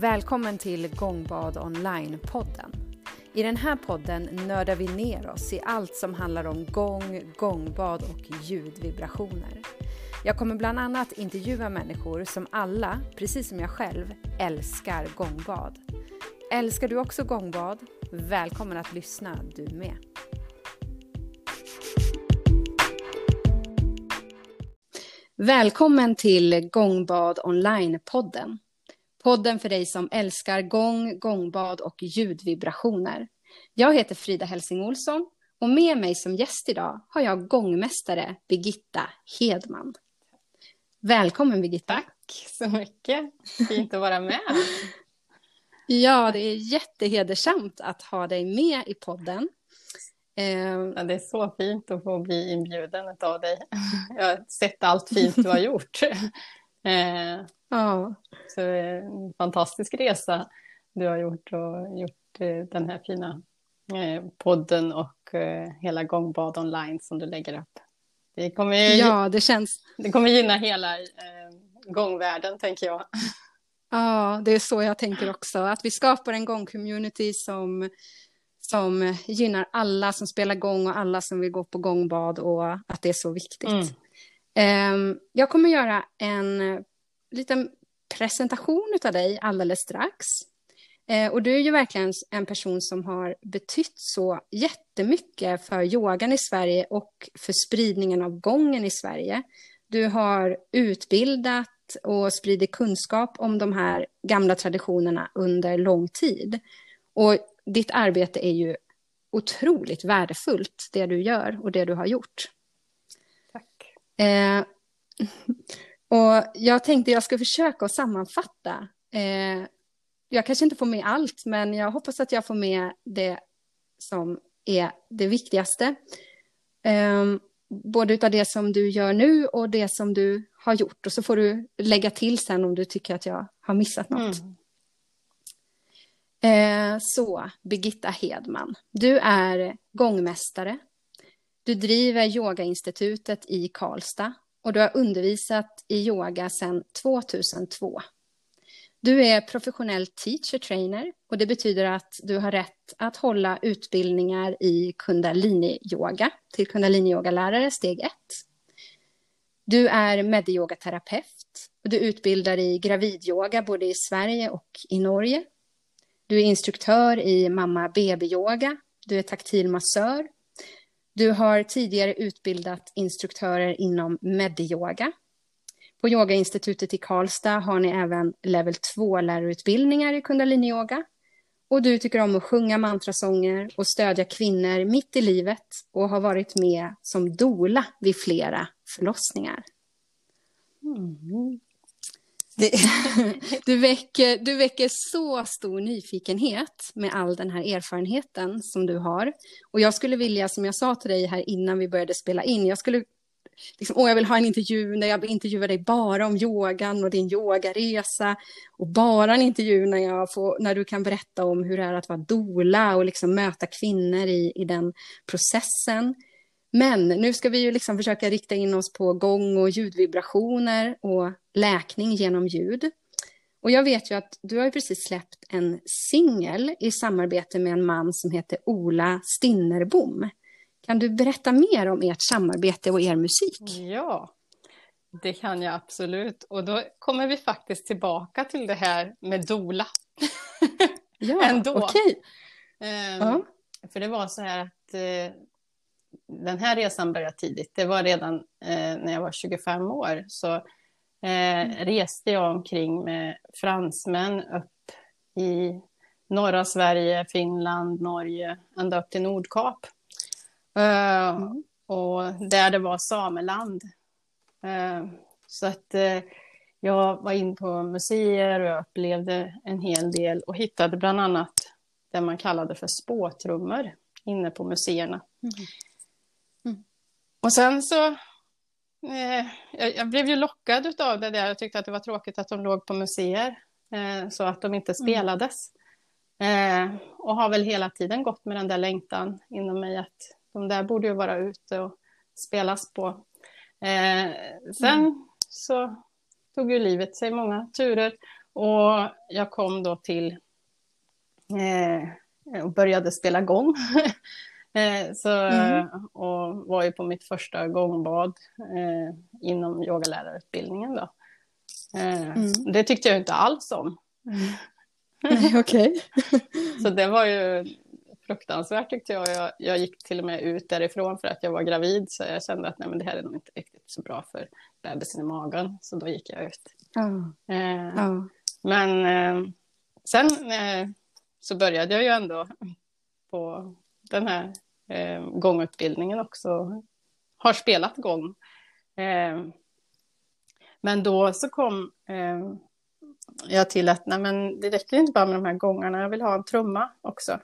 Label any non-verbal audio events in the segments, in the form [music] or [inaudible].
Välkommen till Gångbad Online-podden. I den här podden nördar vi ner oss i allt som handlar om gång, gångbad och ljudvibrationer. Jag kommer bland annat intervjua människor som alla, precis som jag själv, älskar gångbad. Älskar du också gångbad? Välkommen att lyssna du med. Välkommen till Gångbad Online-podden. Podden för dig som älskar gång, gångbad och ljudvibrationer. Jag heter Frida Helsing Olsson och med mig som gäst idag har jag gångmästare Birgitta Hedman. Välkommen Birgitta. Tack så mycket. Fint att vara med. [laughs] ja, det är jättehedersamt att ha dig med i podden. Ehm, ja, det är så fint att få bli inbjuden av dig. Jag har sett allt fint du har gjort. [laughs] Eh, ja. Så en fantastisk resa du har gjort och gjort eh, den här fina eh, podden och hela Gångbad online som du lägger upp. Det kommer, ja, det känns... det kommer gynna hela gångvärlden, tänker jag. Ja, det är så jag tänker också. Att vi skapar en gångcommunity som som gynnar alla som spelar gång och alla som vill gå på gångbad och att det är så viktigt. Mm. Ehm, jag kommer göra en liten presentation av dig alldeles strax. Ehm, och du är ju verkligen en person som har betytt så jättemycket för yogan i Sverige och för spridningen av gången i Sverige. Du har utbildat och spridit kunskap om de här gamla traditionerna under lång tid. Och ditt arbete är ju otroligt värdefullt, det du gör och det du har gjort. Tack. Eh, och jag tänkte jag ska försöka att sammanfatta. Eh, jag kanske inte får med allt, men jag hoppas att jag får med det som är det viktigaste. Eh, både av det som du gör nu och det som du har gjort. Och så får du lägga till sen om du tycker att jag har missat något. Mm. Eh, så, Birgitta Hedman, du är gångmästare. Du driver Yogainstitutet i Karlstad och du har undervisat i yoga sedan 2002. Du är professionell teacher trainer och det betyder att du har rätt att hålla utbildningar i kundalini-yoga till kundalini-yogalärare steg 1. Du är mediyogaterapeut och du utbildar i gravidyoga både i Sverige och i Norge. Du är instruktör i mamma baby-yoga. Du är taktil massör. Du har tidigare utbildat instruktörer inom mediyoga. På Yogainstitutet i Karlstad har ni även level 2-lärarutbildningar i kundaliniyoga. Och du tycker om att sjunga mantrasånger och stödja kvinnor mitt i livet och har varit med som dola vid flera förlossningar. Mm. Det, [laughs] du, väcker, du väcker så stor nyfikenhet med all den här erfarenheten som du har. Och jag skulle vilja, som jag sa till dig här innan vi började spela in, jag skulle liksom, åh, jag vill ha en intervju när jag intervjuar dig bara om yogan och din yogaresa. Och bara en intervju när, jag får, när du kan berätta om hur det är att vara dola och liksom möta kvinnor i, i den processen. Men nu ska vi ju liksom försöka rikta in oss på gång och ljudvibrationer och läkning genom ljud. Och jag vet ju att du har precis släppt en singel i samarbete med en man som heter Ola Stinnerbom. Kan du berätta mer om ert samarbete och er musik? Ja, det kan jag absolut. Och då kommer vi faktiskt tillbaka till det här med dola. [laughs] ja, [laughs] okej. Okay. Ehm, uh -huh. För det var så här att uh, den här resan började tidigt. Det var redan eh, när jag var 25 år. Så eh, mm. reste jag omkring med fransmän upp i norra Sverige, Finland, Norge, ända upp till Nordkap. Eh, mm. Och där det var sameland. Eh, så att eh, jag var in på museer och jag upplevde en hel del och hittade bland annat det man kallade för spåtrummor inne på museerna. Mm. Och sen så, eh, jag, blev ju lockad av det där. Jag tyckte att det var tråkigt att de låg på museer, eh, så att de inte mm. spelades. Eh, och har väl hela tiden gått med den där längtan inom mig att de där borde ju vara ute och spelas på. Eh, sen mm. så tog ju livet sig många turer och jag kom då till eh, och började spela gång. [laughs] eh, så, mm. Och var ju på mitt första gångbad eh, inom yogalärarutbildningen. Då. Eh, mm. Det tyckte jag inte alls om. [laughs] Okej. Okay. så det var ju fruktansvärt tyckte jag. jag. jag. gick till och med ut därifrån för att jag var gravid så jag kände att nej, men det här är nog inte riktigt så bra för bebisen i magen. Så då gick jag ut. Mm. Eh. Men eh, sen eh, så började jag ju ändå på den här eh, gångutbildningen också. Har spelat gång. Eh, men då så kom eh, jag till att nej, men det räcker inte bara med de här gångarna, jag vill ha en trumma också.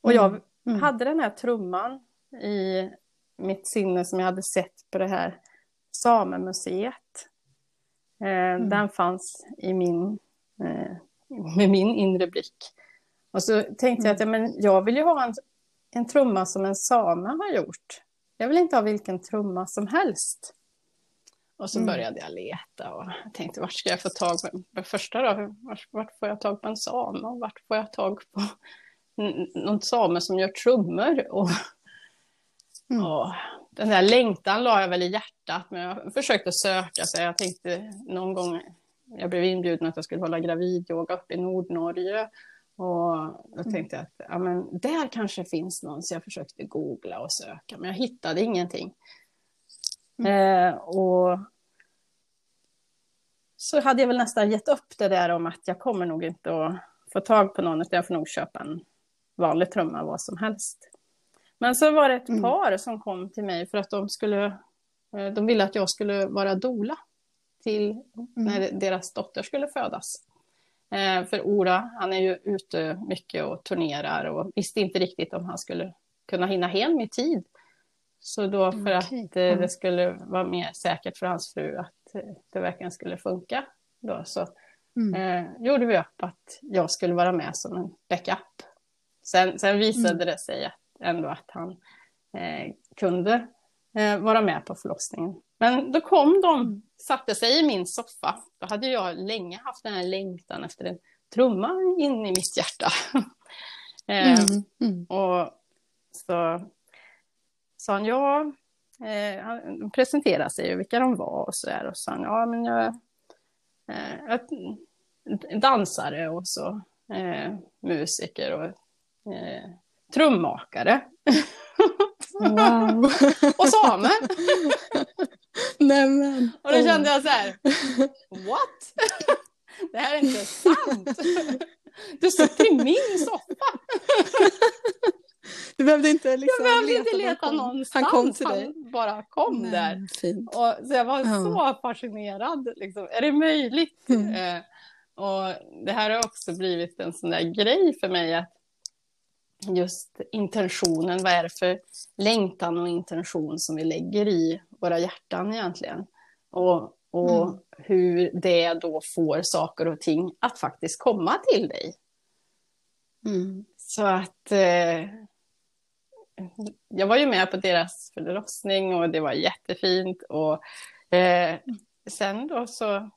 Och jag mm. Mm. hade den här trumman i mitt sinne som jag hade sett på det här Samemuseet. Eh, mm. Den fanns i min, eh, med min inre blick. Och så tänkte jag att ja, men jag vill ju ha en, en trumma som en same har gjort. Jag vill inte ha vilken trumma som helst. Och så mm. började jag leta och tänkte vart ska jag få tag på, första då, vart, vart, får jag tag på en same och vart får jag tag på någon same som gör trummor. [laughs] Och, mm. och den där längtan la jag väl i hjärtat, men jag försökte söka sig. Jag tänkte någon gång, jag blev inbjuden att jag skulle hålla gravidyoga uppe i Nordnorge. Och då mm. tänkte jag att ja, men där kanske finns någon, så jag försökte googla och söka, men jag hittade ingenting. Mm. Eh, och så hade jag väl nästan gett upp det där om att jag kommer nog inte att få tag på någon, utan jag får nog köpa en vanlig trumma, vad som helst. Men så var det ett mm. par som kom till mig för att de skulle, eh, de ville att jag skulle vara dola till mm. när deras dotter skulle födas. Eh, för Ora, han är ju ute mycket och turnerar och visste inte riktigt om han skulle kunna hinna hem i tid. Så då för okay. att eh, det skulle vara mer säkert för hans fru att eh, det verkligen skulle funka då så mm. eh, gjorde vi upp att jag skulle vara med som en backup. Sen, sen visade mm. det sig att, ändå att han eh, kunde eh, vara med på förlossningen. Men då kom de, mm. satte sig i min soffa. Då hade jag länge haft den här längtan efter en trumma in i mitt hjärta. [laughs] eh, mm. Mm. Och så sa han, ja, eh, han presenterade sig och vilka de var och så där. Och sa han, ja men jag, eh, jag dansare och så eh, musiker och eh, trummakare. [laughs] Wow. och same. [laughs] Nämen. Och då kände jag så här, what? [laughs] det här är inte sant. [laughs] Du sitter i min soffa. Du behövde inte, liksom jag behövde leta, inte leta någonstans. Han kom till dig. Han bara kom Nej, där. Fint. Och, så jag var ja. så fascinerad. Liksom. Är det möjligt? Mm. Eh, och det här har också blivit en sån där grej för mig. att Just intentionen, vad är det för längtan och intention som vi lägger i våra hjärtan egentligen? Och, och mm. hur det då får saker och ting att faktiskt komma till dig. Mm. Så att eh, jag var ju med på deras förlossning och det var jättefint. Och eh, sen då så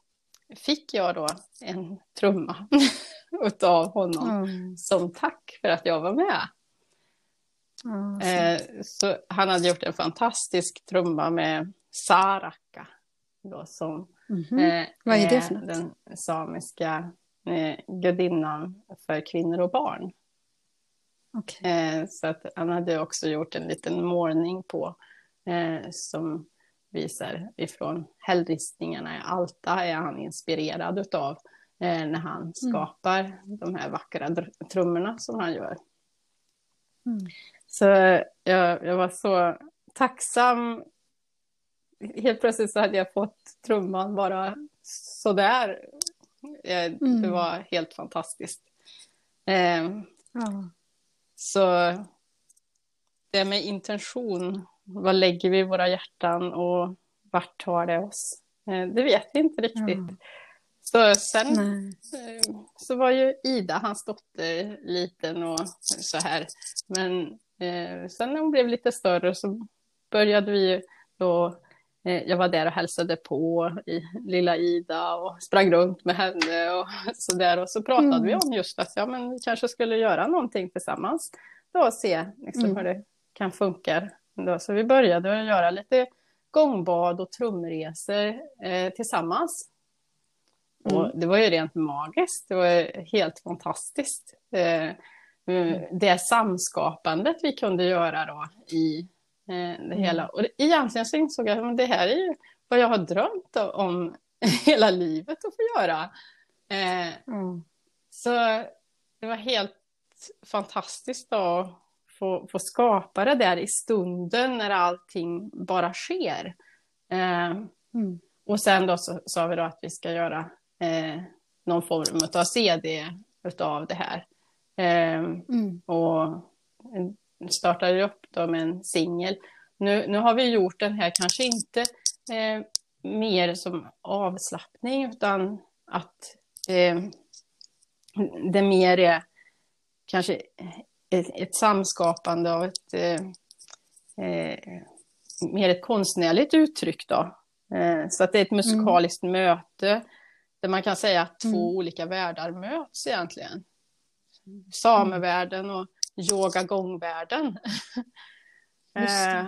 fick jag då en trumma [laughs] av honom mm. som tack för att jag var med. Mm, eh, så han hade gjort en fantastisk trumma med saraka. Då, som mm -hmm. eh, Vad är det för något? Den samiska eh, gudinnan för kvinnor och barn. Okay. Eh, så att han hade också gjort en liten målning på som visar ifrån hällristningarna i Alta är han inspirerad utav eh, när han mm. skapar mm. de här vackra trummorna som han gör. Mm. Så jag, jag var så tacksam. Helt plötsligt så hade jag fått trumman bara sådär. Mm. Det var helt fantastiskt. Eh, ja. Så det med intention, vad lägger vi i våra hjärtan och vart tar det oss? Eh, det vet vi inte riktigt. Mm. Så sen. Eh, så var ju Ida, hans dotter, liten och så här. Men eh, sen när hon blev lite större så började vi då eh, jag var där och hälsade på i lilla Ida och sprang runt med henne och [laughs] så där. Och så pratade mm. vi om just att ja, men vi kanske skulle göra någonting tillsammans då och se liksom, mm. hur det kan funka. Då. Så vi började göra lite gångbad och trumresor eh, tillsammans. Mm. Och det var ju rent magiskt, det var helt fantastiskt. Eh. Det samskapandet vi kunde göra då i eh, det mm. hela. Och egentligen så insåg jag att det här är ju vad jag har drömt om [laughs] hela livet att få göra. Eh, mm. Så det var helt fantastiskt att få, få skapa det där i stunden när allting bara sker. Eh, mm. Och sen då så sa vi då att vi ska göra eh, någon form av CD utav det här. Eh, mm. Och startade upp då med en singel. Nu, nu har vi gjort den här kanske inte eh, mer som avslappning utan att eh, det mer är kanske ett, ett samskapande av ett eh, eh, mer ett konstnärligt uttryck då. Eh, så att det är ett musikaliskt mm. möte där man kan säga att två mm. olika världar möts egentligen. Samevärlden och yogagångvärlden. [laughs] eh,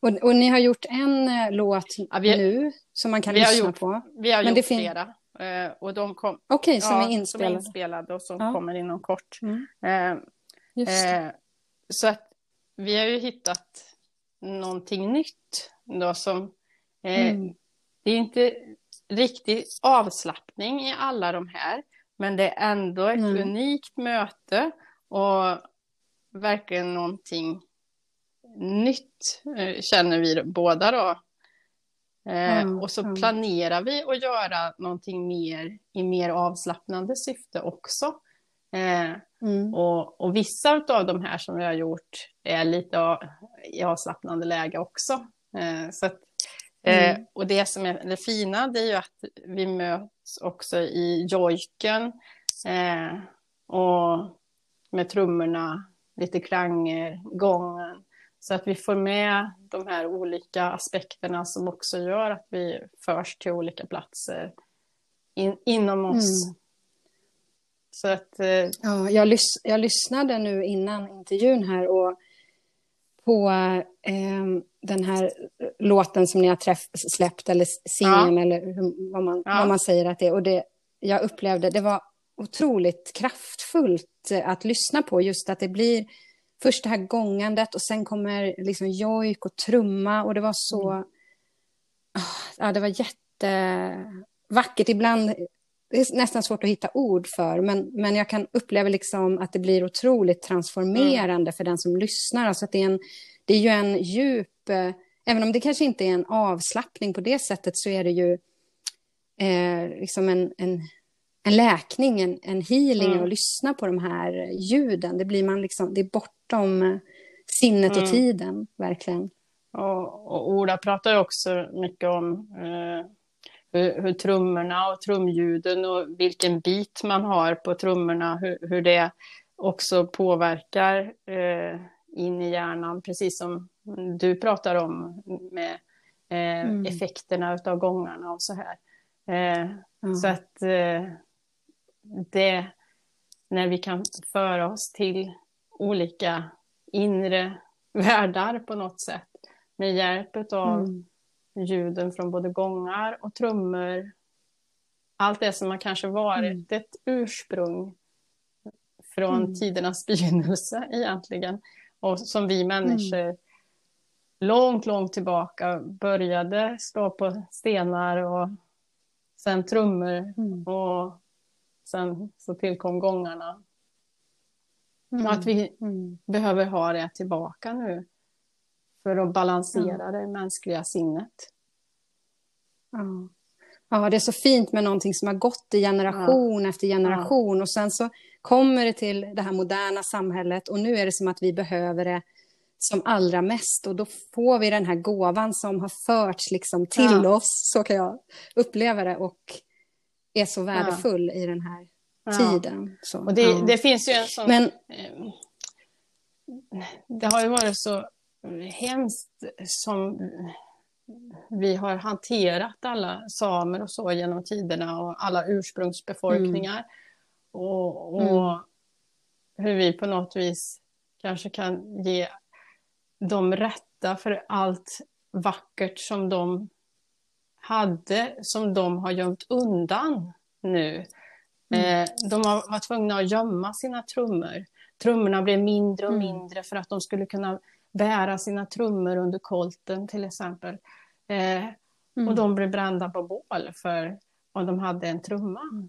och, och, ni har gjort en eh, låt ja, vi, nu som man kan lyssna gjort, på? Vi har Men gjort flera. Eh, och de kom, okay, som, ja, är inspelade. som är inspelade och som ja. kommer inom kort. Mm. Eh, Eh, så att vi har ju hittat någonting nytt då som eh, mm. det är inte riktig avslappning i alla de här, men det är ändå ett mm. unikt möte och verkligen någonting nytt eh, känner vi båda då. Mm. Och så planerar vi att göra någonting mer i mer avslappnande syfte också. Eh, mm. och, och, vissa av de här som vi har gjort är lite i avslappnande läge också. Så att, mm. och det som är det fina det är ju att vi möts också i jojken eh, och med trummorna, lite klanger, gången. Så att vi får med de här olika aspekterna som också gör att vi förs till olika platser in, inom oss. Mm. Så att, eh... ja, jag, lys jag lyssnade nu innan intervjun här och på eh, den här låten som ni har träff släppt, eller singeln, ja. eller hur, vad, man, ja. vad man säger att det är. Och det jag upplevde, det var otroligt kraftfullt att lyssna på, just att det blir först det här gångandet och sen kommer liksom jojk och trumma och det var så... Mm. Ja, det var jättevackert. Ibland det är nästan svårt att hitta ord för, men, men jag kan uppleva liksom att det blir otroligt transformerande mm. för den som lyssnar. Alltså att det, är en, det är ju en djup, eh, även om det kanske inte är en avslappning på det sättet, så är det ju eh, liksom en, en, en läkning, en, en healing mm. att lyssna på de här ljuden. Det, blir man liksom, det är bortom sinnet och mm. tiden, verkligen. Och, och Ola pratar ju också mycket om eh hur, hur trummorna och trumljuden och vilken bit man har på trummorna, hur, hur det också påverkar eh, in i hjärnan, precis som du pratar om med eh, mm. effekterna av gångarna och så här. Eh, mm. Så att eh, det, när vi kan föra oss till olika inre världar på något sätt med hjälp av mm ljuden från både gångar och trummor. Allt det som har kanske varit mm. ett ursprung från mm. tidernas [laughs] begynnelse egentligen. Och som vi människor mm. långt, långt tillbaka började slå på stenar och sen trummor mm. och sen så tillkom gångarna. Och att vi mm. behöver ha det tillbaka nu för att balansera det mänskliga sinnet. Ja. ja, det är så fint med någonting som har gått i generation ja. efter generation och sen så kommer det till det här moderna samhället och nu är det som att vi behöver det som allra mest och då får vi den här gåvan som har förts liksom till ja. oss, så kan jag uppleva det och är så värdefull ja. i den här tiden. Så, och det, det, finns ju en sån... Men, eh, det har ju varit så hemskt som vi har hanterat alla samer och så genom tiderna och alla ursprungsbefolkningar. Mm. Och, och mm. hur vi på något vis kanske kan ge dem rätta för allt vackert som de hade, som de har gömt undan nu. Mm. Eh, de har varit tvungna att gömma sina trummor. Trummorna blev mindre och mm. mindre för att de skulle kunna bära sina trummor under kolten till exempel. Eh, mm. Och de blev brända på bål för om de hade en trumma. Mm.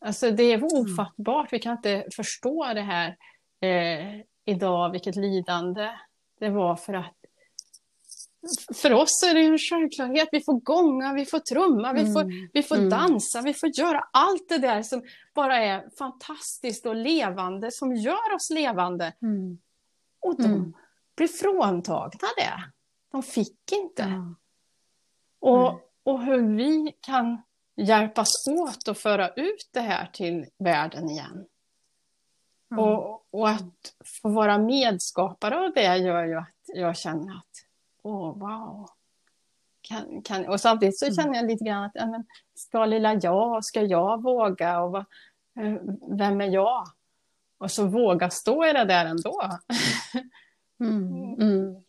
Alltså det är mm. ofattbart, vi kan inte förstå det här eh, idag, vilket lidande det var för att för oss är det en självklarhet. Vi får gånga, vi får trumma, vi får, mm. vi får mm. dansa, vi får göra allt det där som bara är fantastiskt och levande, som gör oss levande. Mm. Och de mm. blir fråntagna det. De fick inte. Ja. Och, och hur vi kan hjälpas åt att föra ut det här till världen igen. Mm. Och, och att få vara medskapare av det gör ju att jag känner att, åh wow. Kan, kan, och samtidigt så mm. känner jag lite grann att, ja, men, ska lilla jag, ska jag våga? Och vad, eh, vem är jag? Och så våga stå i det där ändå. [laughs] Mm. Mm.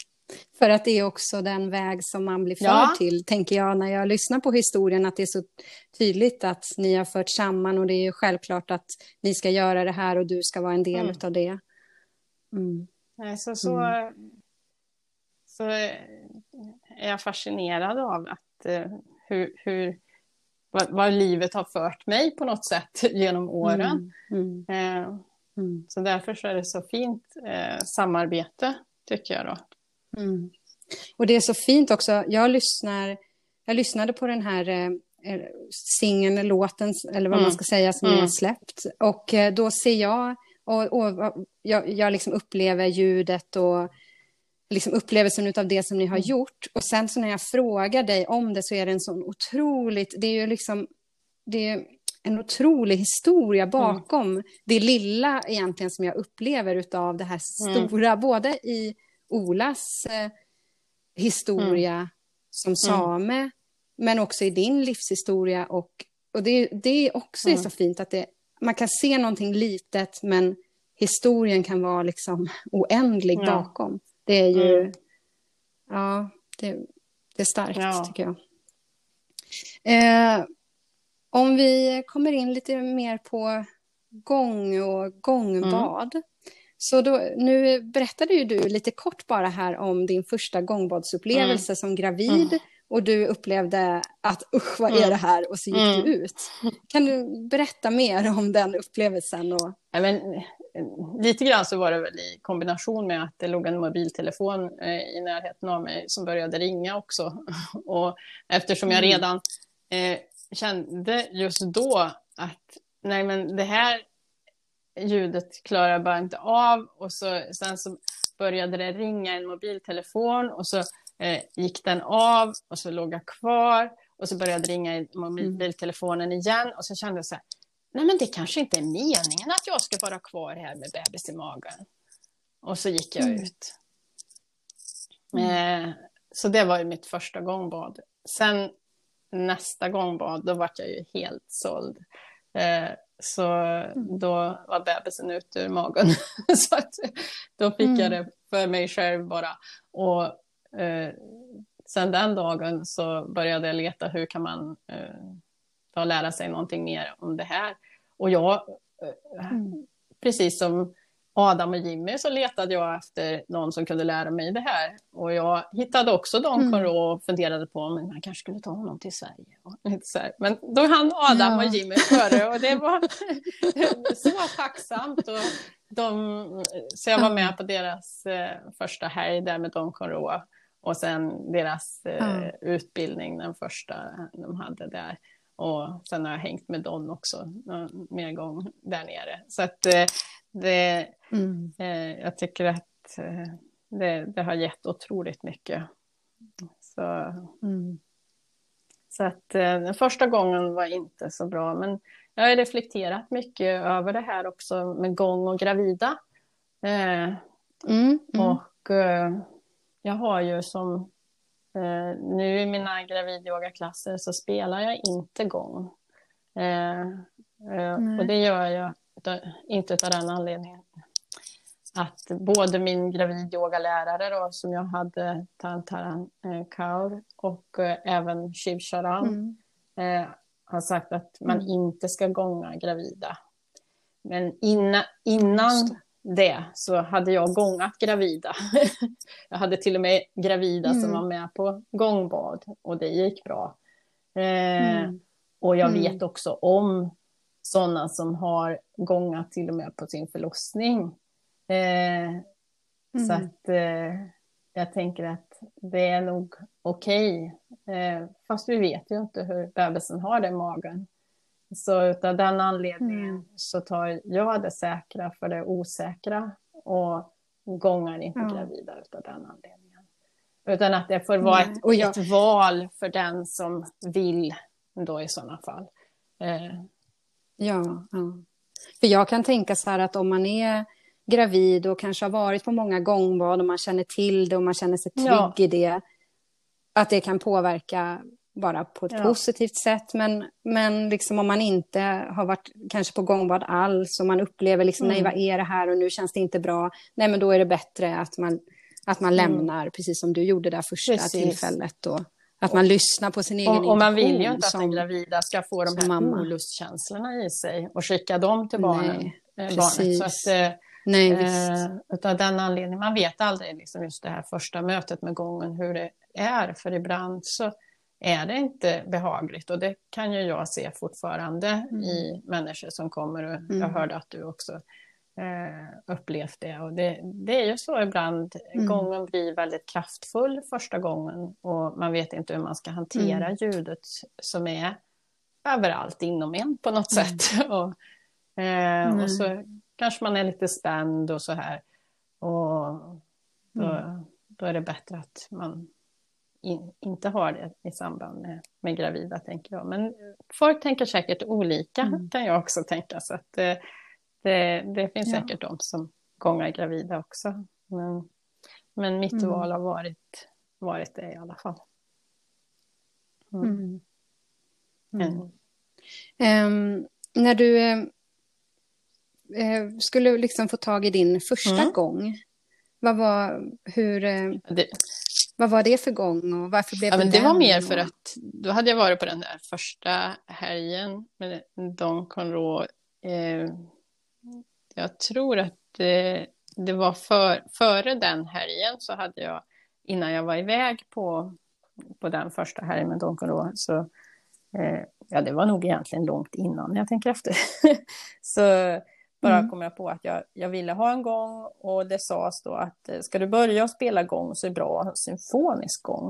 För att det är också den väg som man blir förd ja. till, tänker jag, när jag lyssnar på historien, att det är så tydligt att ni har fört samman och det är ju självklart att ni ska göra det här och du ska vara en del mm. av det. Mm. Så, så, mm. så är jag fascinerad av att, uh, hur, hur vad, vad, livet har fört mig på något sätt [laughs] genom åren. Mm. Uh, så därför så är det så fint uh, samarbete, tycker jag. då. Mm. Och det är så fint också. Jag, lyssnar, jag lyssnade på den här eh, eh singeln, låten, eller vad mm. man ska säga, som mm. har släppt. Och eh, då ser jag, och, och jag, jag liksom upplever ljudet och liksom upplevelsen av det som ni har mm. gjort. Och sen så när jag frågar dig om det så är det en sån otroligt, det är ju liksom, det är en otrolig historia mm. bakom mm. det lilla egentligen som jag upplever av det här mm. stora, mm. både i Olas eh, historia mm. som mm. same, men också i din livshistoria. Och, och det, det också är så fint att det, man kan se någonting litet, men historien kan vara liksom [laughs] oändlig ja. bakom. Det är ju, ja, det, det, är starkt ja. tycker jag. Eh, om vi kommer in lite mer på gång och gångbad. Mm. Så då, nu berättade ju du lite kort bara här om din första gångbadsupplevelse mm. som gravid. Mm. Och du upplevde att usch, vad är mm. det här? Och så gick du mm. ut. Kan du berätta mer om den upplevelsen? Och... Ja, men, lite grann så var det väl i kombination med att det låg en mobiltelefon eh, i närheten av mig som började ringa också. [laughs] och eftersom jag mm. redan eh, kände just då att nej men det här ljudet klarar jag bara inte av. Och så, sen så började det ringa en mobiltelefon och så eh, gick den av och så låg jag kvar. Och så började det ringa i mobiltelefonen igen och så kände jag så här, nej men det kanske inte är meningen att jag ska vara kvar här med bebis i magen. Och så gick jag mm. ut. Mm. Eh, så det var ju mitt första gångbad. Sen nästa gångbad, då var jag ju helt såld. Eh, så mm. då var bebisen ut ur magen. [laughs] så att, då fick mm. jag det för mig själv bara. Och eh, sen den dagen så började jag leta hur kan man eh, lära sig någonting mer om det här. Och jag, eh, mm. precis som Adam och Jimmy så letade jag efter någon som kunde lära mig det här. Och jag hittade också Don mm. Conro och funderade på om man kanske skulle ta honom till Sverige. [laughs] Men då hann Adam ja. och Jimmy före och det var [laughs] så tacksamt. Och de, så jag var med på deras eh, första helg där med Don Conro och sen deras eh, mm. utbildning, den första de hade där. Och sen har jag hängt med Don också mer gång där nere. Så att eh, det, mm. eh, jag tycker att eh, det, det, har gett otroligt mycket. Så, mm. så att eh, den första gången var inte så bra, men jag har reflekterat mycket över det här också med gång och gravida. Eh, mm, mm. Och eh, jag har ju som Eh, nu i mina gravidyogaklasser så spelar jag inte gång. Eh, och det gör jag inte av den anledningen att både min gravidyogalärare då, som jag hade, Tantaran eh, Kaur, och eh, även Shiv Sharan, mm. eh, har sagt att man mm. inte ska gånga gravida. Men inna, innan det så hade jag gångat gravida. [laughs] jag hade till och med gravida mm. som var med på gångbad och det gick bra. Eh, mm. Och jag mm. vet också om sådana som har gångat till och med på sin förlossning. Eh, så mm. att eh, jag tänker att det är nog okej. Okay. Eh, fast vi vet ju inte hur bebisen har det i magen. Så utav den anledningen mm. så tar jag det säkra för det osäkra och gångar inte ja. gravida utav den anledningen. Utan att det får vara ett, jag... ett, val för den som vill då i sådana fall. Eh. Ja, ja, för jag kan tänka så här att om man är gravid och kanske har varit på många gångbad och man känner till det och man känner sig trygg ja. i det, att det kan påverka bara på ett ja. positivt sätt. Men, men liksom om man inte har varit kanske på gångbad alls och man upplever liksom, mm. nej vad är det här och nu känns det inte bra. Nej men då är det bättre att man, att man mm. lämnar, precis som du gjorde där första precis. tillfället. Och, att man lyssnar på sin egen och, och man vill ju inte som, att den gravida ska få de här mamma. olustkänslorna i sig och skicka dem till barnen. Nej, eh, barnet. Så att, eh, Nej, eh, utav den anledningen, man vet aldrig liksom just det här första mötet med gången hur det är, för ibland så är det inte behagligt och det kan ju jag se fortfarande mm. i människor som kommer och mm. jag hörde att du också eh, upplevt det och det, det är ju så ibland, mm. gången blir väldigt kraftfull första gången och man vet inte hur man ska hantera mm. ljudet som är överallt inom en på något mm. sätt. [laughs] och, eh, och så kanske man är lite spänd och så här och då, mm. då är det bättre att man in, inte har det i samband med, med gravida, tänker jag. Men folk tänker säkert olika, mm. kan jag också tänka. Så att det, det, det finns ja. säkert de som gångar gravida också. Men, men mitt mm. val har varit, varit det i alla fall. Mm. Um, när du eh, skulle liksom få tag i din första mm. gång, vad var, hur, eh, det, vad var det för gång och varför blev ja, det men Det var mer för att då hade jag varit på den där första helgen med Don Conro. Eh, jag tror att det, det var för, före den helgen så hade jag, innan jag var iväg på, på den första helgen med Don Conro, så eh, ja, det var nog egentligen långt innan jag tänker efter. [laughs] så bara mm. kom jag på att jag, jag ville ha en gång och det sades då att eh, ska du börja spela gång så är det bra att ha symfonisk gång.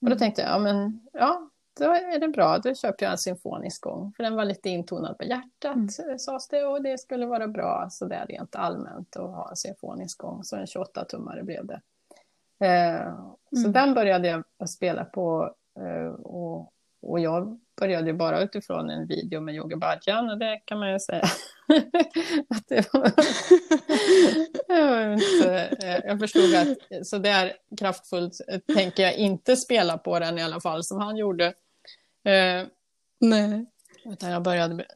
Och då mm. tänkte jag, ja men ja, då är det bra, då köper jag en symfonisk gång. För den var lite intonad på hjärtat, mm. Eh, sades det, och det skulle vara bra så där rent allmänt att ha en symfonisk gång. Så en 28-tummare blev det. Eh, så mm. den började jag spela på eh, och, och jag började bara utifrån en video med Yogi Bhajan och det kan man ju säga [laughs] att det var... [laughs] jag, inte, jag förstod att så där kraftfullt tänker jag inte spela på den i alla fall som han gjorde. Eh, Nej. Utan jag började...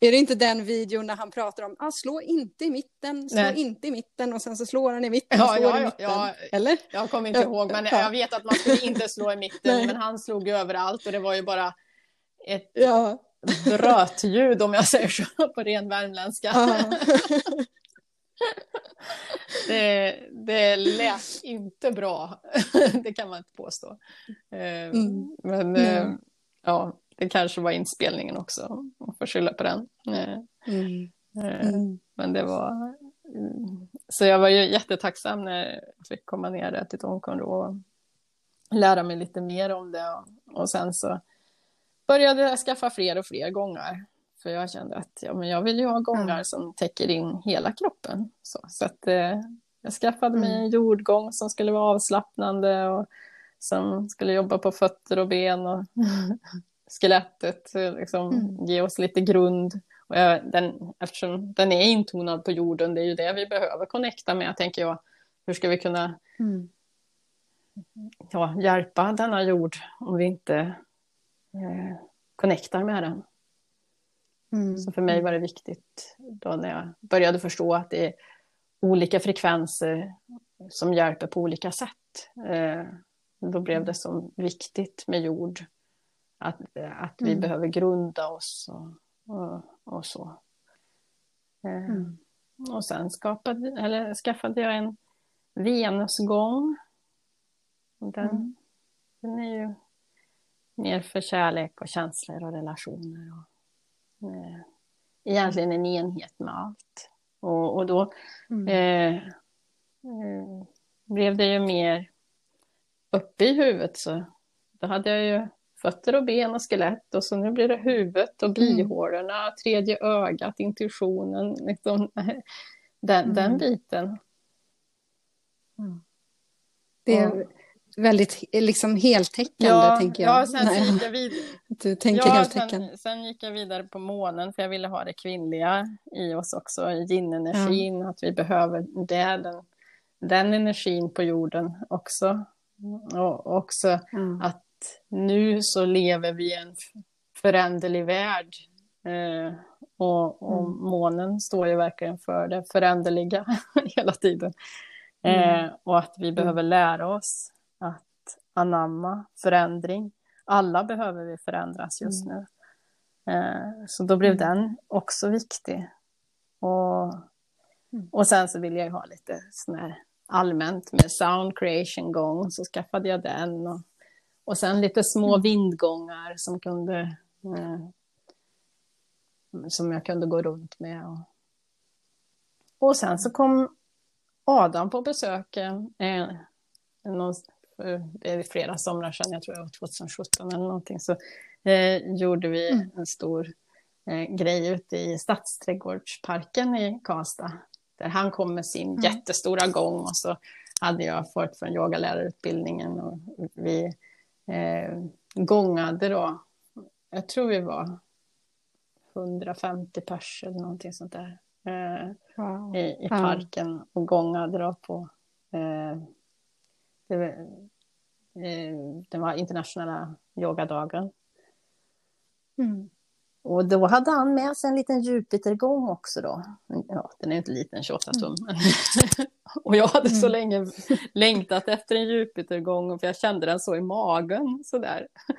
Är det inte den videon när han pratar om ah, slå inte i mitten, slå Nej. inte i mitten och sen så slår han i mitten ja, slår ja, i mitten? Ja, Eller? Jag kommer inte ihåg, men jag vet att man skulle inte slå i mitten, men han slog överallt och det var ju bara ett ja. brötljud om jag säger så på ren värmländska. [laughs] det, det lät inte bra, det kan man inte påstå. Eh, mm. Men mm. Ja, det kanske var inspelningen också, man får skylla på den. Eh, mm. mm. Men det var... Så jag var ju jättetacksam när jag fick komma ner till Tonkon och lära mig lite mer om det. Och sen så började jag skaffa fler och fler gångar. För jag kände att ja, men jag vill ju ha gångar mm. som täcker in hela kroppen. Så, så att, eh, jag skaffade mig mm. en jordgång som skulle vara avslappnande och som skulle jobba på fötter och ben och skelettet, liksom, mm. ge oss lite grund. Och jag, den, eftersom den är intonad på jorden, det är ju det vi behöver connecta med, tänker jag. Hur ska vi kunna mm ja, hjälpa denna jord om vi inte eh, connectar med den. Mm. Så för mig var det viktigt då när jag började förstå att det är olika frekvenser som hjälper på olika sätt. Eh, då blev det så viktigt med jord. Att, att vi mm. behöver grunda oss och, och, och så. Eh, mm. Och sen skapade, eller skaffade jag en Venusgång. Den, mm. den är ju mer för kärlek och känslor och relationer. Och, eh, egentligen en enhet med allt. Och, och då mm. eh, eh, blev det ju mer uppe i huvudet. Så då hade jag ju fötter och ben och skelett och så nu blir det huvudet och mm. bihålorna, mm. tredje ögat, intuitionen, liksom, [laughs] den, mm. den biten. Mm. Det är och, väldigt liksom heltäckande, ja, tänker jag. Ja, sen gick jag vidare. [laughs] Du tänker ja, heltäckande. Sen, sen, gick jag vidare på månen, för jag ville ha det kvinnliga i oss också, yin-energin, ja. att vi behöver det, den, den energin på jorden också. Och också mm. att nu så lever vi i en föränderlig värld. Eh, och, och mm. månen står ju verkligen för det föränderliga [laughs] hela tiden. Mm. Eh, och att vi behöver lära oss att anamma förändring. Alla behöver vi förändras just mm. nu. Eh, så då blev mm. den också viktig. Och, mm. och sen så vill jag ju ha lite sån här allmänt med sound creation gång så skaffade jag den. Och, och sen lite små mm. vindgångar som kunde eh, som jag kunde gå runt med. Och, och sen så kom Adam på besök. Eh, någon, är flera somrar sedan, jag tror det var 2017 eller någonting, så eh, gjorde vi mm. en stor eh, grej ute i Stadsträdgårdsparken i Karlstad. Där han kom med sin mm. jättestora gång och så hade jag fått från yogalärarutbildningen och vi eh, gångade då. Jag tror vi var 150 pers eller någonting sånt där. Eh, wow. i, i parken och gångade då på eh, det, eh, det var internationella yogadagen. Mm. Och då hade han med sig en liten Jupitergång också då. Ja, den är inte liten, 28 tum. Mm. [laughs] och jag hade så mm. länge längtat efter en Jupitergång, för jag kände den så i magen sådär. [laughs]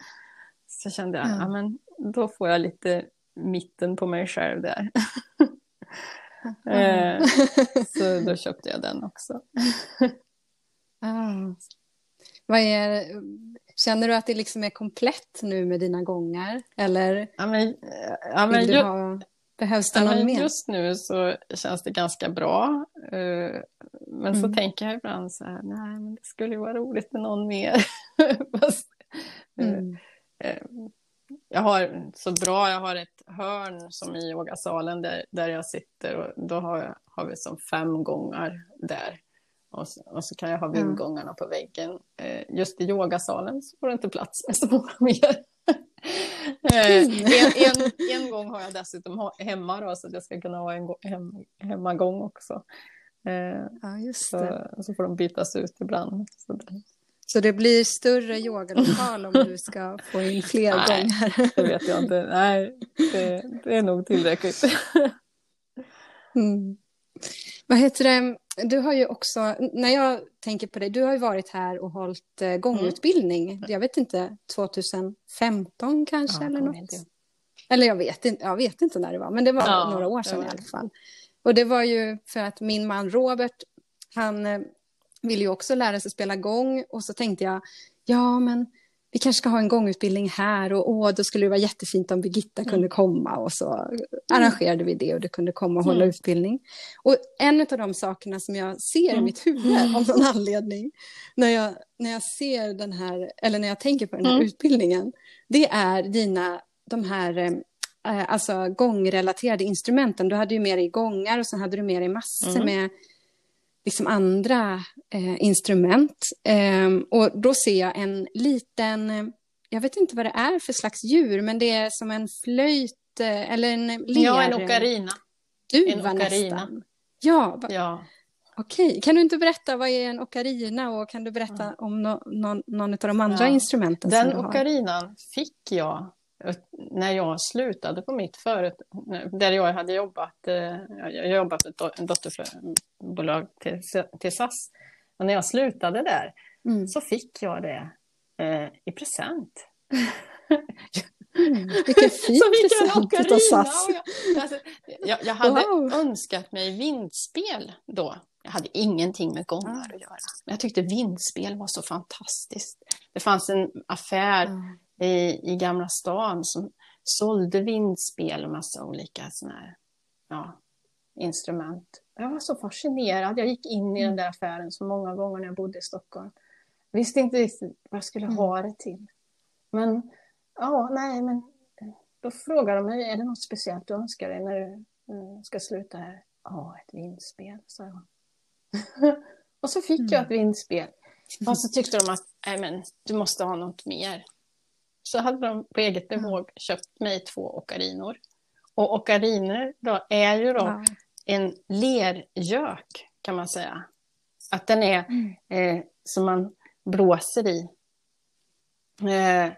Så kände jag, mm. ja men då får jag lite mitten på mig själv där. [laughs] eh, så då köpte jag den också. ah. Vad är, känner du att det liksom är komplett nu med dina gångar? Eller ja, men, ja, men, ju, ha, behövs det ja, någon mer? Just nu så känns det ganska bra. Uh, men mm. så tänker jag ibland så här, nej men det skulle ju vara roligt med någon mer. [laughs] Uh, mm. uh, jag har så bra, jag har ett hörn som i yogasalen där, där jag sitter och då har, jag, har vi som fem gångar där. Och så, och så kan jag ha vindgångarna på väggen. Eh, just i yogasalen så får det inte plats med så många mer. [laughs] eh, en, en, en, gång har jag dessutom hemma då, så att jag ska kunna ha en hem, hemmagång också. Eh, ja, just det. Så, så får de bytas ut ibland. Så det, så det blir större yogalokal om du ska få in fler Nej, gånger? det vet jag inte. Nej, det, det är nog tillräckligt. Mm. Vad heter det? Du har ju också, när jag tänker på dig, du har ju varit här och hållit eh, gångutbildning. Mm. Jag vet inte, 2015 kanske ja, eller något? Inte. Eller jag vet, inte, jag vet inte när det var, men det var ja, några år sedan i alla fall. Och det var ju för att min man Robert, han eh, ville ju också lära sig spela gång och så tänkte jag, ja men vi kanske ska ha en gångutbildning här och åh, då skulle det vara jättefint om Birgitta mm. kunde komma och så arrangerade vi det och du kunde komma och hålla mm. utbildning. Och en av de sakerna som jag ser mm. i mitt huvud av någon anledning när jag, när jag ser den här, eller när jag tänker på den här mm. utbildningen, det är dina, de här eh, alltså gångrelaterade instrumenten. Du hade ju med dig gångar och sen hade du med dig massor mm. med liksom andra eh, instrument. Eh, och då ser jag en liten, jag vet inte vad det är för slags djur, men det är som en flöjt eh, eller en ler. Ja, en ocarina. Duva en ocarina. nästan. Ja, ja. Okej, kan du inte berätta vad är en ocarina och kan du berätta mm. om no, no, någon av de andra ja. instrumenten Den ocarinan fick jag när jag slutade på mitt företag, där jag hade jobbat, eh, jag jobbat för ett dotterbolag till, till SAS. Och när jag slutade där mm. så fick jag det eh, i present. Mm, vilken [laughs] fin present av SAS. Jag, alltså, jag, jag, hade wow. önskat mig vindspel då. Jag hade ingenting med gångar att göra. Men jag tyckte vindspel var så fantastiskt. Det fanns en affär mm. I, i Gamla stan som sålde vindspel och massa olika såna här, ja, instrument. Jag var så fascinerad. Jag gick in i den mm. där affären så många gånger när jag bodde i Stockholm. Visste inte riktigt vad jag skulle mm. ha det till. Men ja, nej, men då frågade de mig, är det något speciellt du önskar dig när du uh, ska sluta här? Ja, ett vindspel, sa jag. [laughs] och så fick mm. jag ett vindspel. Och så [laughs] tyckte de att, nej men, du måste ha något mer. Så hade de på eget bevåg mm. köpt mig två okarinor. Och okariner då är ju då wow. en lergök, kan man säga. Att den är mm. eh, som man blåser i. Eh,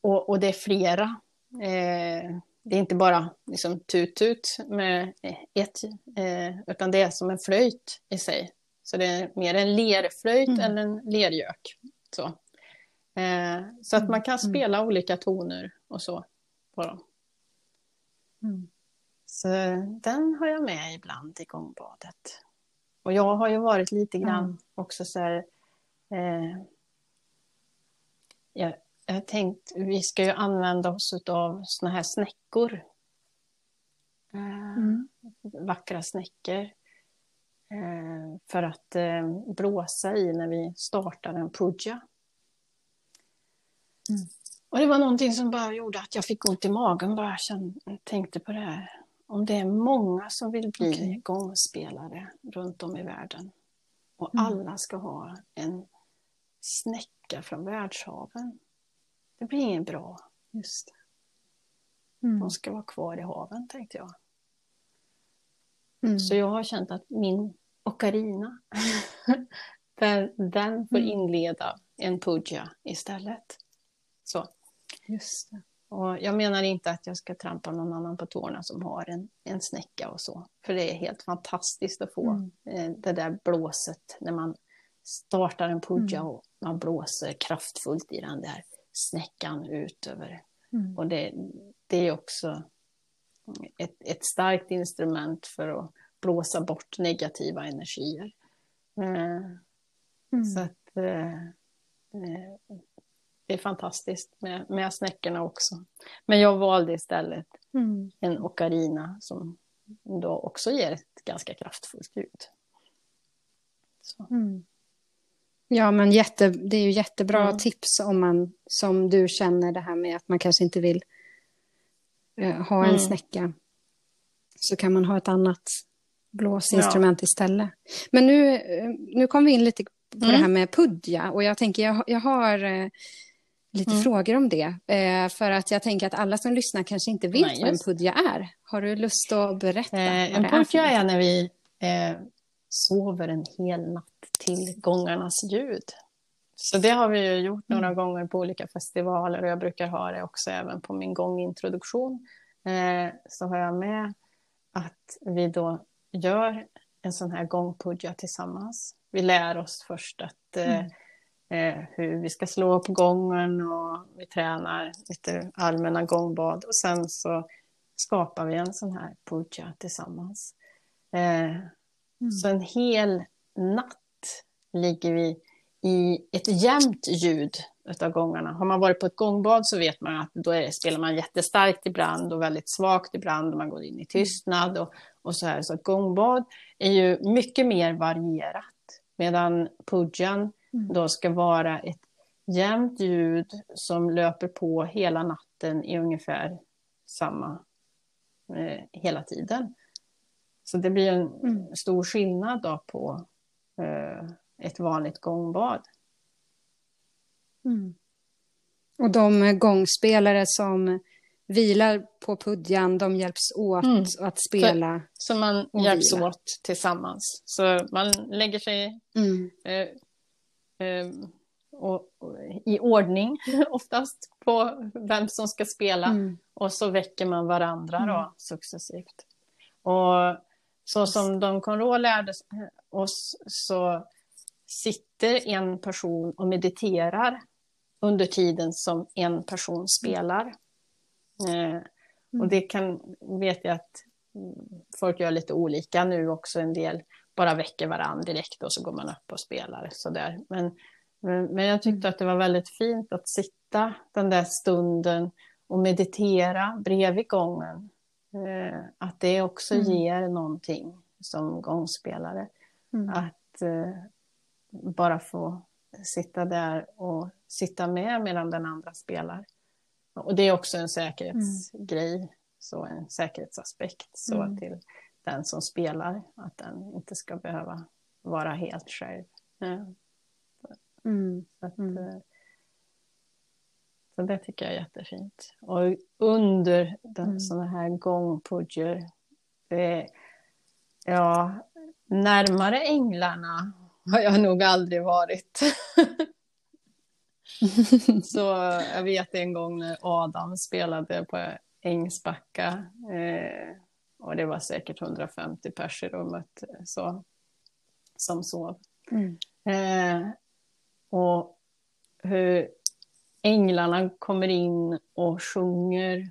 och, och, det är flera. Eh, det är inte bara liksom tut-tut med ett, eh, utan det är som en flöjt i sig. Så det är mer en lerflöjt mm. än en lergök. Så, eh, så att man kan mm. spela mm. olika toner och så på dem. Mm. Så den har jag med ibland i gångbadet. Och jag har ju varit lite grann mm. också så här, eh, jag, jag har tänkt, vi ska ju använda oss av såna här snäckor. Eh, mm. Vackra snäckor. Eh, för att eh, blåsa i när vi startar en puja. Mm. Och det var någonting som bara gjorde att jag fick ont i magen bara jag tänkte på det här. Om det är många som vill bli okay. gångspelare runt om i världen och mm. alla ska ha en snäcka från världshaven. Det blir inget bra. Just. Mm. De ska vara kvar i haven, tänkte jag. Mm. Så jag har känt att min ocarina, [laughs] den, den får mm. inleda en puja istället. Så. Just det. Och jag menar inte att jag ska trampa någon annan på tårna som har en, en snäcka och så. För det är helt fantastiskt att få mm. Eh, det där blåset när man startar en puja mm. och man blåser kraftfullt i den där snäckan ut över. Mm. Och det, det är också ett, ett starkt instrument för att blåsa bort negativa energier. Eh, mm. Så att eh, det är fantastiskt med, med snäckorna också. Men jag valde istället mm. en ocarina som då också ger ett ganska kraftfullt ljud. Mm. Ja, men jätte, det är ju jättebra mm. tips om man, som du känner det här med att man kanske inte vill uh, ha en mm. snäcka. Så kan man ha ett annat blåsinstrument ja. istället. Men nu, eh, nu kom vi in lite på mm. det här med pudja och jag tänker, jag, jag har uh, lite mm. frågor om det. Uh, för att jag tänker att alla som lyssnar kanske inte vet Nej, vad en pudja är. Har du lust att berätta? Eh, en pudja är, är när vi sover en hel natt till gångarnas ljud. Så det har vi gjort några mm. gånger på olika festivaler och jag brukar ha det också även på min gångintroduktion. Eh, så har jag med att vi då gör en sån här gångpudja tillsammans. Vi lär oss först att eh, mm. Eh, hur vi ska slå på gången och vi tränar lite allmänna gångbad och sen så skapar vi en sån här puja tillsammans. Eh, mm. Så en hel natt ligger vi i ett jämnt ljud av gångarna. Har man varit på ett gångbad så vet man att då är, spelar man jättestarkt ibland och väldigt svagt ibland och man går in i tystnad och, och så här. Så ett gångbad är ju mycket mer varierat medan pujan mm. då ska vara ett jämnt ljud som löper på hela natten i ungefär samma eh, hela tiden. Så det blir en mm. stor skillnad då på eh, ett vanligt gångbad. Mm. Och de gångspelare som vilar på pudjan, de hjälps åt mm. att spela. Så, så man hjälps vila. åt tillsammans. Så man lägger sig mm. eh, och, och, i ordning [laughs] oftast på vem som ska spela. Mm. Och så väcker man varandra då mm. successivt. Och så som Don Conro lärde oss så sitter en person och mediterar under tiden som en person spelar. Eh, och mm. det kan, vet jag att folk gör lite olika nu också. En del bara väcker varandra direkt och så går man upp och spelar. Så där. Men, men, men jag tyckte att det var väldigt fint att sitta den där stunden och meditera bredvid gången. Eh, att det också mm. ger någonting som gångspelare. Mm. Att eh, bara få sitta där och sitta med medan den andra spelar. Och det är också en säkerhetsgrej, mm. så en säkerhetsaspekt så mm. till den som spelar, att den inte ska behöva vara helt själv. Mm. Så, att, mm. Eh, så det tycker jag är jättefint. Och under den, mm. sådana här gångpudger, ja, närmare änglarna har jag nog aldrig varit. [laughs] så jag vet en gång när Adam spelade på Ängsbacka eh, och det var säkert 150 pers i rummet så, som sov. Mm. Eh, och hur änglarna kommer in och sjunger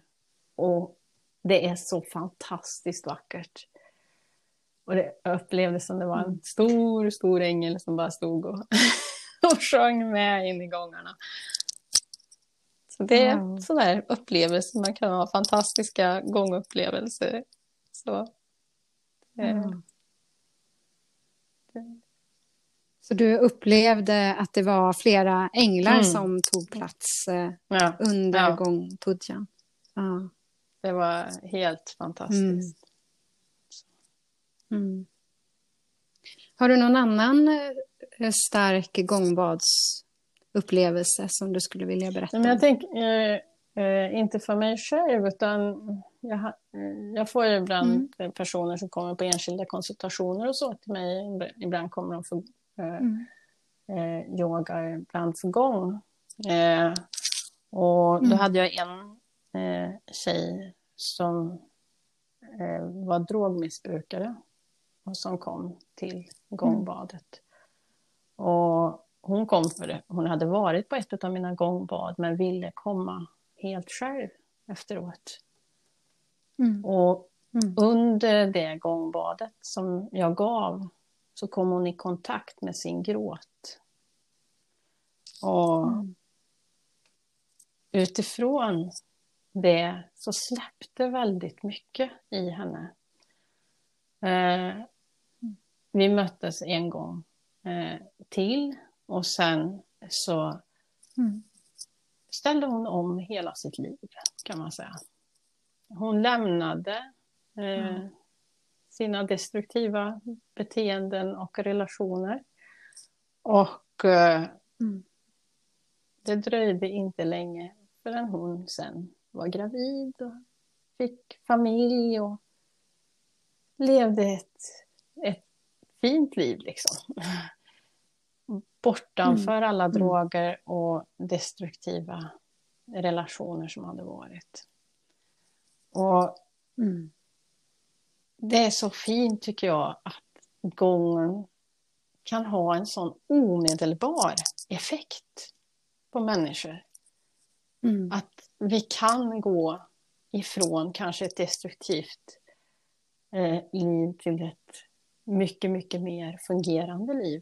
och det är så fantastiskt vackert. Och det upplevdes som det var en mm. stor, stor ängel som bara stod och, [laughs] och sjöng med in i gångarna. Så det är wow. sådär upplevelser, man kan ha fantastiska gångupplevelser. Så, mm. Så du upplevde att det var flera änglar mm. som tog plats eh, ja. under ja. gångpudjan? Ja. Det var helt fantastiskt. Mm. Har du någon annan eh, stark gångbadsupplevelse som du skulle vilja berätta om? Jag tänker, eh, eh, inte för mig själv, utan jag, eh, jag får ibland mm. personer som kommer på enskilda konsultationer och så till mig. Ibland kommer de för eh, mm. eh, yoga, ibland för gång. och då mm. hade jag en tjej som var drogmissbrukare och som kom till gångbadet. Mm. Och hon kom för det. Hon hade varit på ett av mina gångbad men ville komma helt själv efteråt. Mm. Och mm. under det gångbadet som jag gav så kom hon i kontakt med sin gråt. Och mm. utifrån det så släppte väldigt mycket i henne. Eh, vi möttes en gång eh, till och sen så mm. Ställde hon om hela sitt liv kan man säga. Hon lämnade eh, mm. sina destruktiva beteenden och relationer. Och eh, mm. det dröjde inte länge förrän hon sen var gravid och fick familj och levde ett, ett fint liv liksom. Bortanför mm. alla mm. droger och destruktiva relationer som hade varit. Och mm. det är så fint tycker jag att gången kan ha en sån omedelbar effekt på människor. Mm. Att vi kan gå ifrån kanske ett destruktivt eh, liv till ett mycket, mycket mer fungerande liv.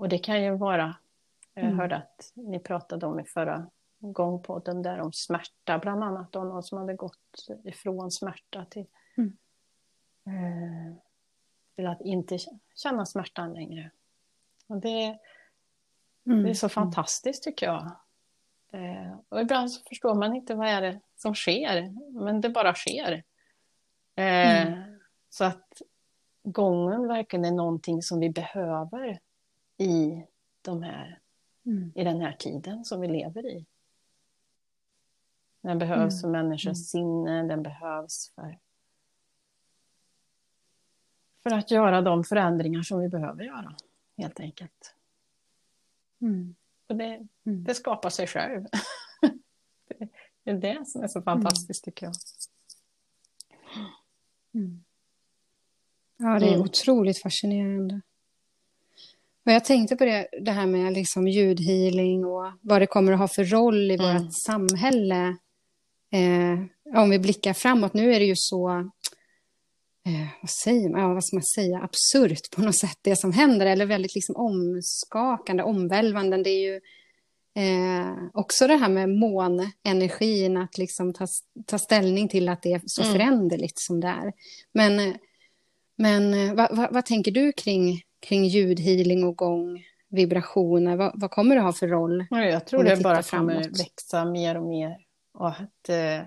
Och det kan ju vara, jag mm. hörde att ni pratade om i förra gångpodden där om smärta bland annat, om någon som hade gått ifrån smärta till, mm. eh, till att inte känna smärtan längre. Och det, mm. det är så fantastiskt tycker jag. Eh, och ibland så förstår man inte vad är det som sker, men det bara sker. Eh, mm. Så att gången verkligen är någonting som vi behöver i, de här, mm. i den här tiden som vi lever i. Den behövs mm. för människors mm. sinne, den behövs för, för att göra de förändringar som vi behöver göra, helt enkelt. Mm. Och det, mm. det skapar sig själv. [laughs] det är det som är så fantastiskt, tycker jag. Mm. Ja, det är mm. otroligt fascinerande. Och jag tänkte på det, det här med liksom ljudhealing och vad det kommer att ha för roll i mm. vårt samhälle. Eh, om vi blickar framåt, nu är det ju så, eh, vad säger man, ja, vad ska man säga, absurt på något sätt det som händer, eller väldigt liksom omskakande, omvälvande. Det är ju eh, också det här med månenergin, att liksom ta, ta ställning till att det är så mm. föränderligt som det är. Men, men eh, vad, vad, vad tänker du kring kring ljudhealing och gång, vibrationer? Vad, vad kommer det ha för roll? Jag tror det bara framåt? kommer växa mer och mer. Och att, eh,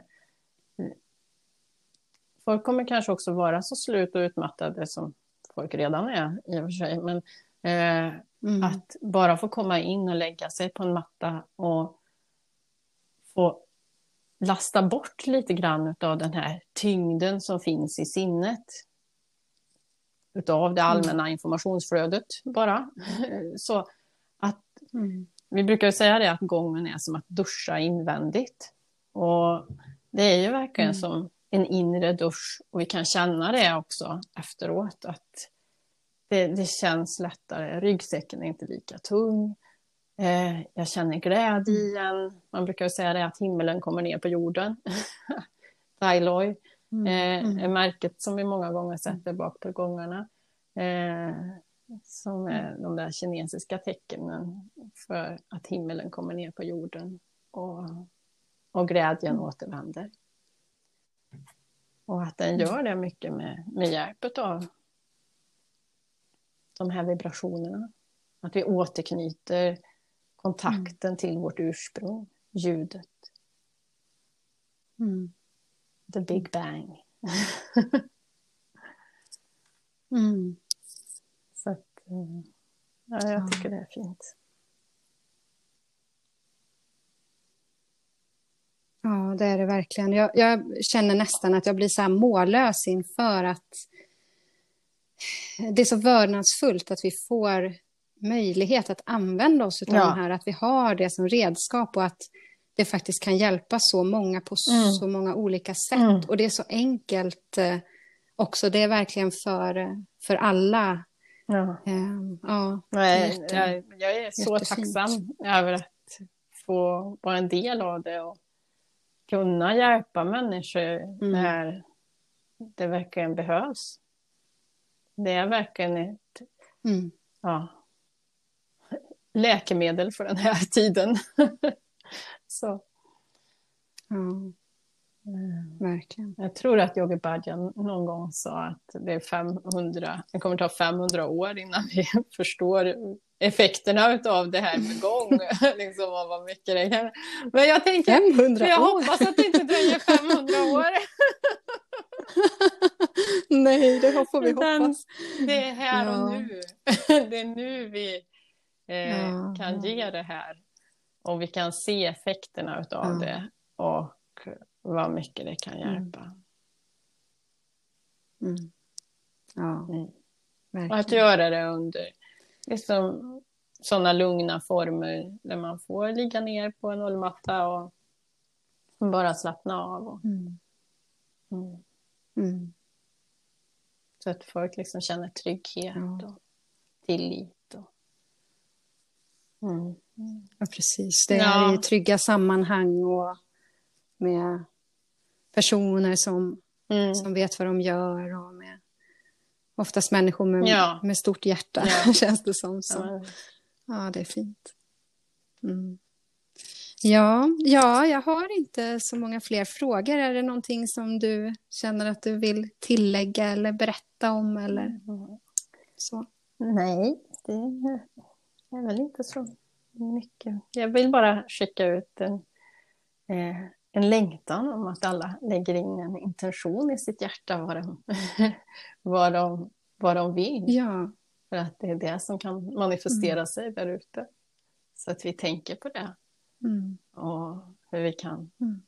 folk kommer kanske också vara så slut och utmattade som folk redan är i och för sig. Men eh, mm. att bara få komma in och lägga sig på en matta och få lasta bort lite grann av den här tyngden som finns i sinnet utav det mm. allmänna informationsflödet bara. Så att mm. vi brukar säga det att gången är som att duscha invändigt. Och det är ju verkligen mm. som en inre dusch och vi kan känna det också efteråt att det, det känns lättare. Ryggsäcken är inte lika tung. Eh, jag känner glädje igen. Man brukar säga det att himlen kommer ner på jorden. [laughs] Dailoi. Mm. Eh, mm. märket som vi många gånger sätter bak på gångarna. Eh, som är de där kinesiska tecknen för att himlen kommer ner på jorden och, och glädjen mm. återvänder. Och att den gör det mycket med, med hjälp av de här vibrationerna. Att vi återknyter kontakten mm. till vårt ursprung, ljudet. Mm. The Big Bang. [laughs] mm. Så att, eh, ja, jag tycker det är fint. Ja, det är det verkligen. Jag, jag, känner nästan att jag blir så här mållös inför att det är så vördnadsfullt att vi får möjlighet att använda oss av ja. de här, att vi har det som redskap och att det faktiskt kan hjälpa så många på mm. så många olika sätt. Mm. Och det är så enkelt eh, också. Det är verkligen för, för alla. Ja. Um, ja, Nej, jätte, jag, jag, är så jättefint. tacksam över att få vara en del av det och kunna hjälpa människor mm. när det verkligen behövs. Det är verkligen ett mm. ja, läkemedel för den här [laughs] tiden. Så. Ja. Mm. Verkligen. Jag tror att Yogi Bhajan någon gång sa att det är 500, det kommer ta 500 år innan vi [laughs] förstår effekterna av det här med gång. [laughs] [laughs] liksom, och vad mycket det kan. Men jag tänker, 500 jag år. hoppas att det inte dröjer 500 år. Nej, det får vi hoppas. Det är här ja. och nu. det är nu vi eh, ja. kan ge det här. Och vi kan se effekterna av ja. det. Och vad mycket det kan mm. hjälpa. Mm. Ja, mm. Och att göra det under liksom, sådana lugna former där man får ligga ner på en ullmatta och bara slappna av. Och, mm. Mm. mm. Så att folk liksom känner trygghet ja. och tillit. Och... Mm. Ja, precis. Det är ja. i trygga sammanhang och med personer som, mm. som vet vad de gör och med oftast människor med, ja. med stort hjärta, ja. [laughs] känns det som. Så. Ja. ja, det är fint. Mm. Ja, ja, jag har inte så många fler frågor. Är det någonting som du känner att du vill tillägga eller berätta om? Eller mm. så? Nej, det är väl inte så mycket. Jag vill bara skicka ut en, eh, en längtan om att alla lägger in en intention i sitt hjärta vad de, [laughs] vad de, vad de vill. Ja. För att det är det som kan manifestera mm. sig där ute. Så att vi tänker på det. Mm. Och hur vi kan mm.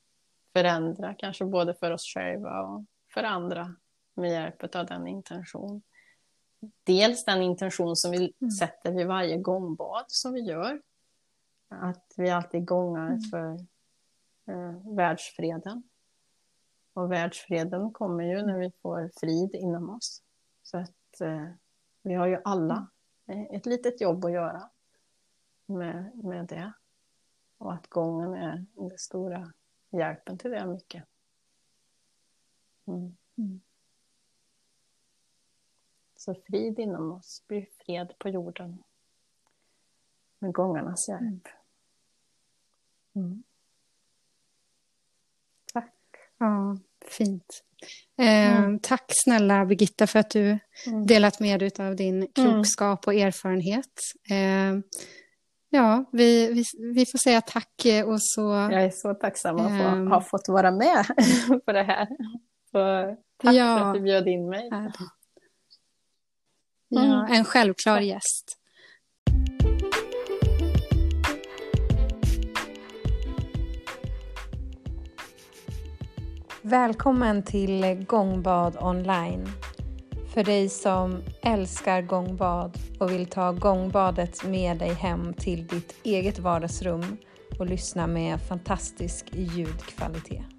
förändra, kanske både för oss själva och för andra med hjälp av den intention. Dels den intention som vi mm. sätter vid varje gångbad som vi gör. Att vi alltid gångar mm. för eh, världsfreden. Och världsfreden kommer ju när vi får frid inom oss. Så att eh, vi har ju alla mm. ett litet jobb att göra med, med det. Och att gången är den stora hjälpen till det mycket. Mm. Mm. Så frid inom oss blir fred på jorden. Med gångarnas hjälp. Mm. mm. Tack. Ja, fint. Eh, mm. Tack snälla Birgitta för att du mm. delat med dig av din klokskap och erfarenhet. Eh, Ja, vi, vi, vi får säga tack eh, och så... Jag är så tacksam att få, um, ha fått vara med [laughs] på det här. Så tack ja, för att du bjöd in mig. Ja, mm. en självklar gäst. Välkommen till Gångbad online för dig som älskar gångbad och vill ta gångbadet med dig hem till ditt eget vardagsrum och lyssna med fantastisk ljudkvalitet.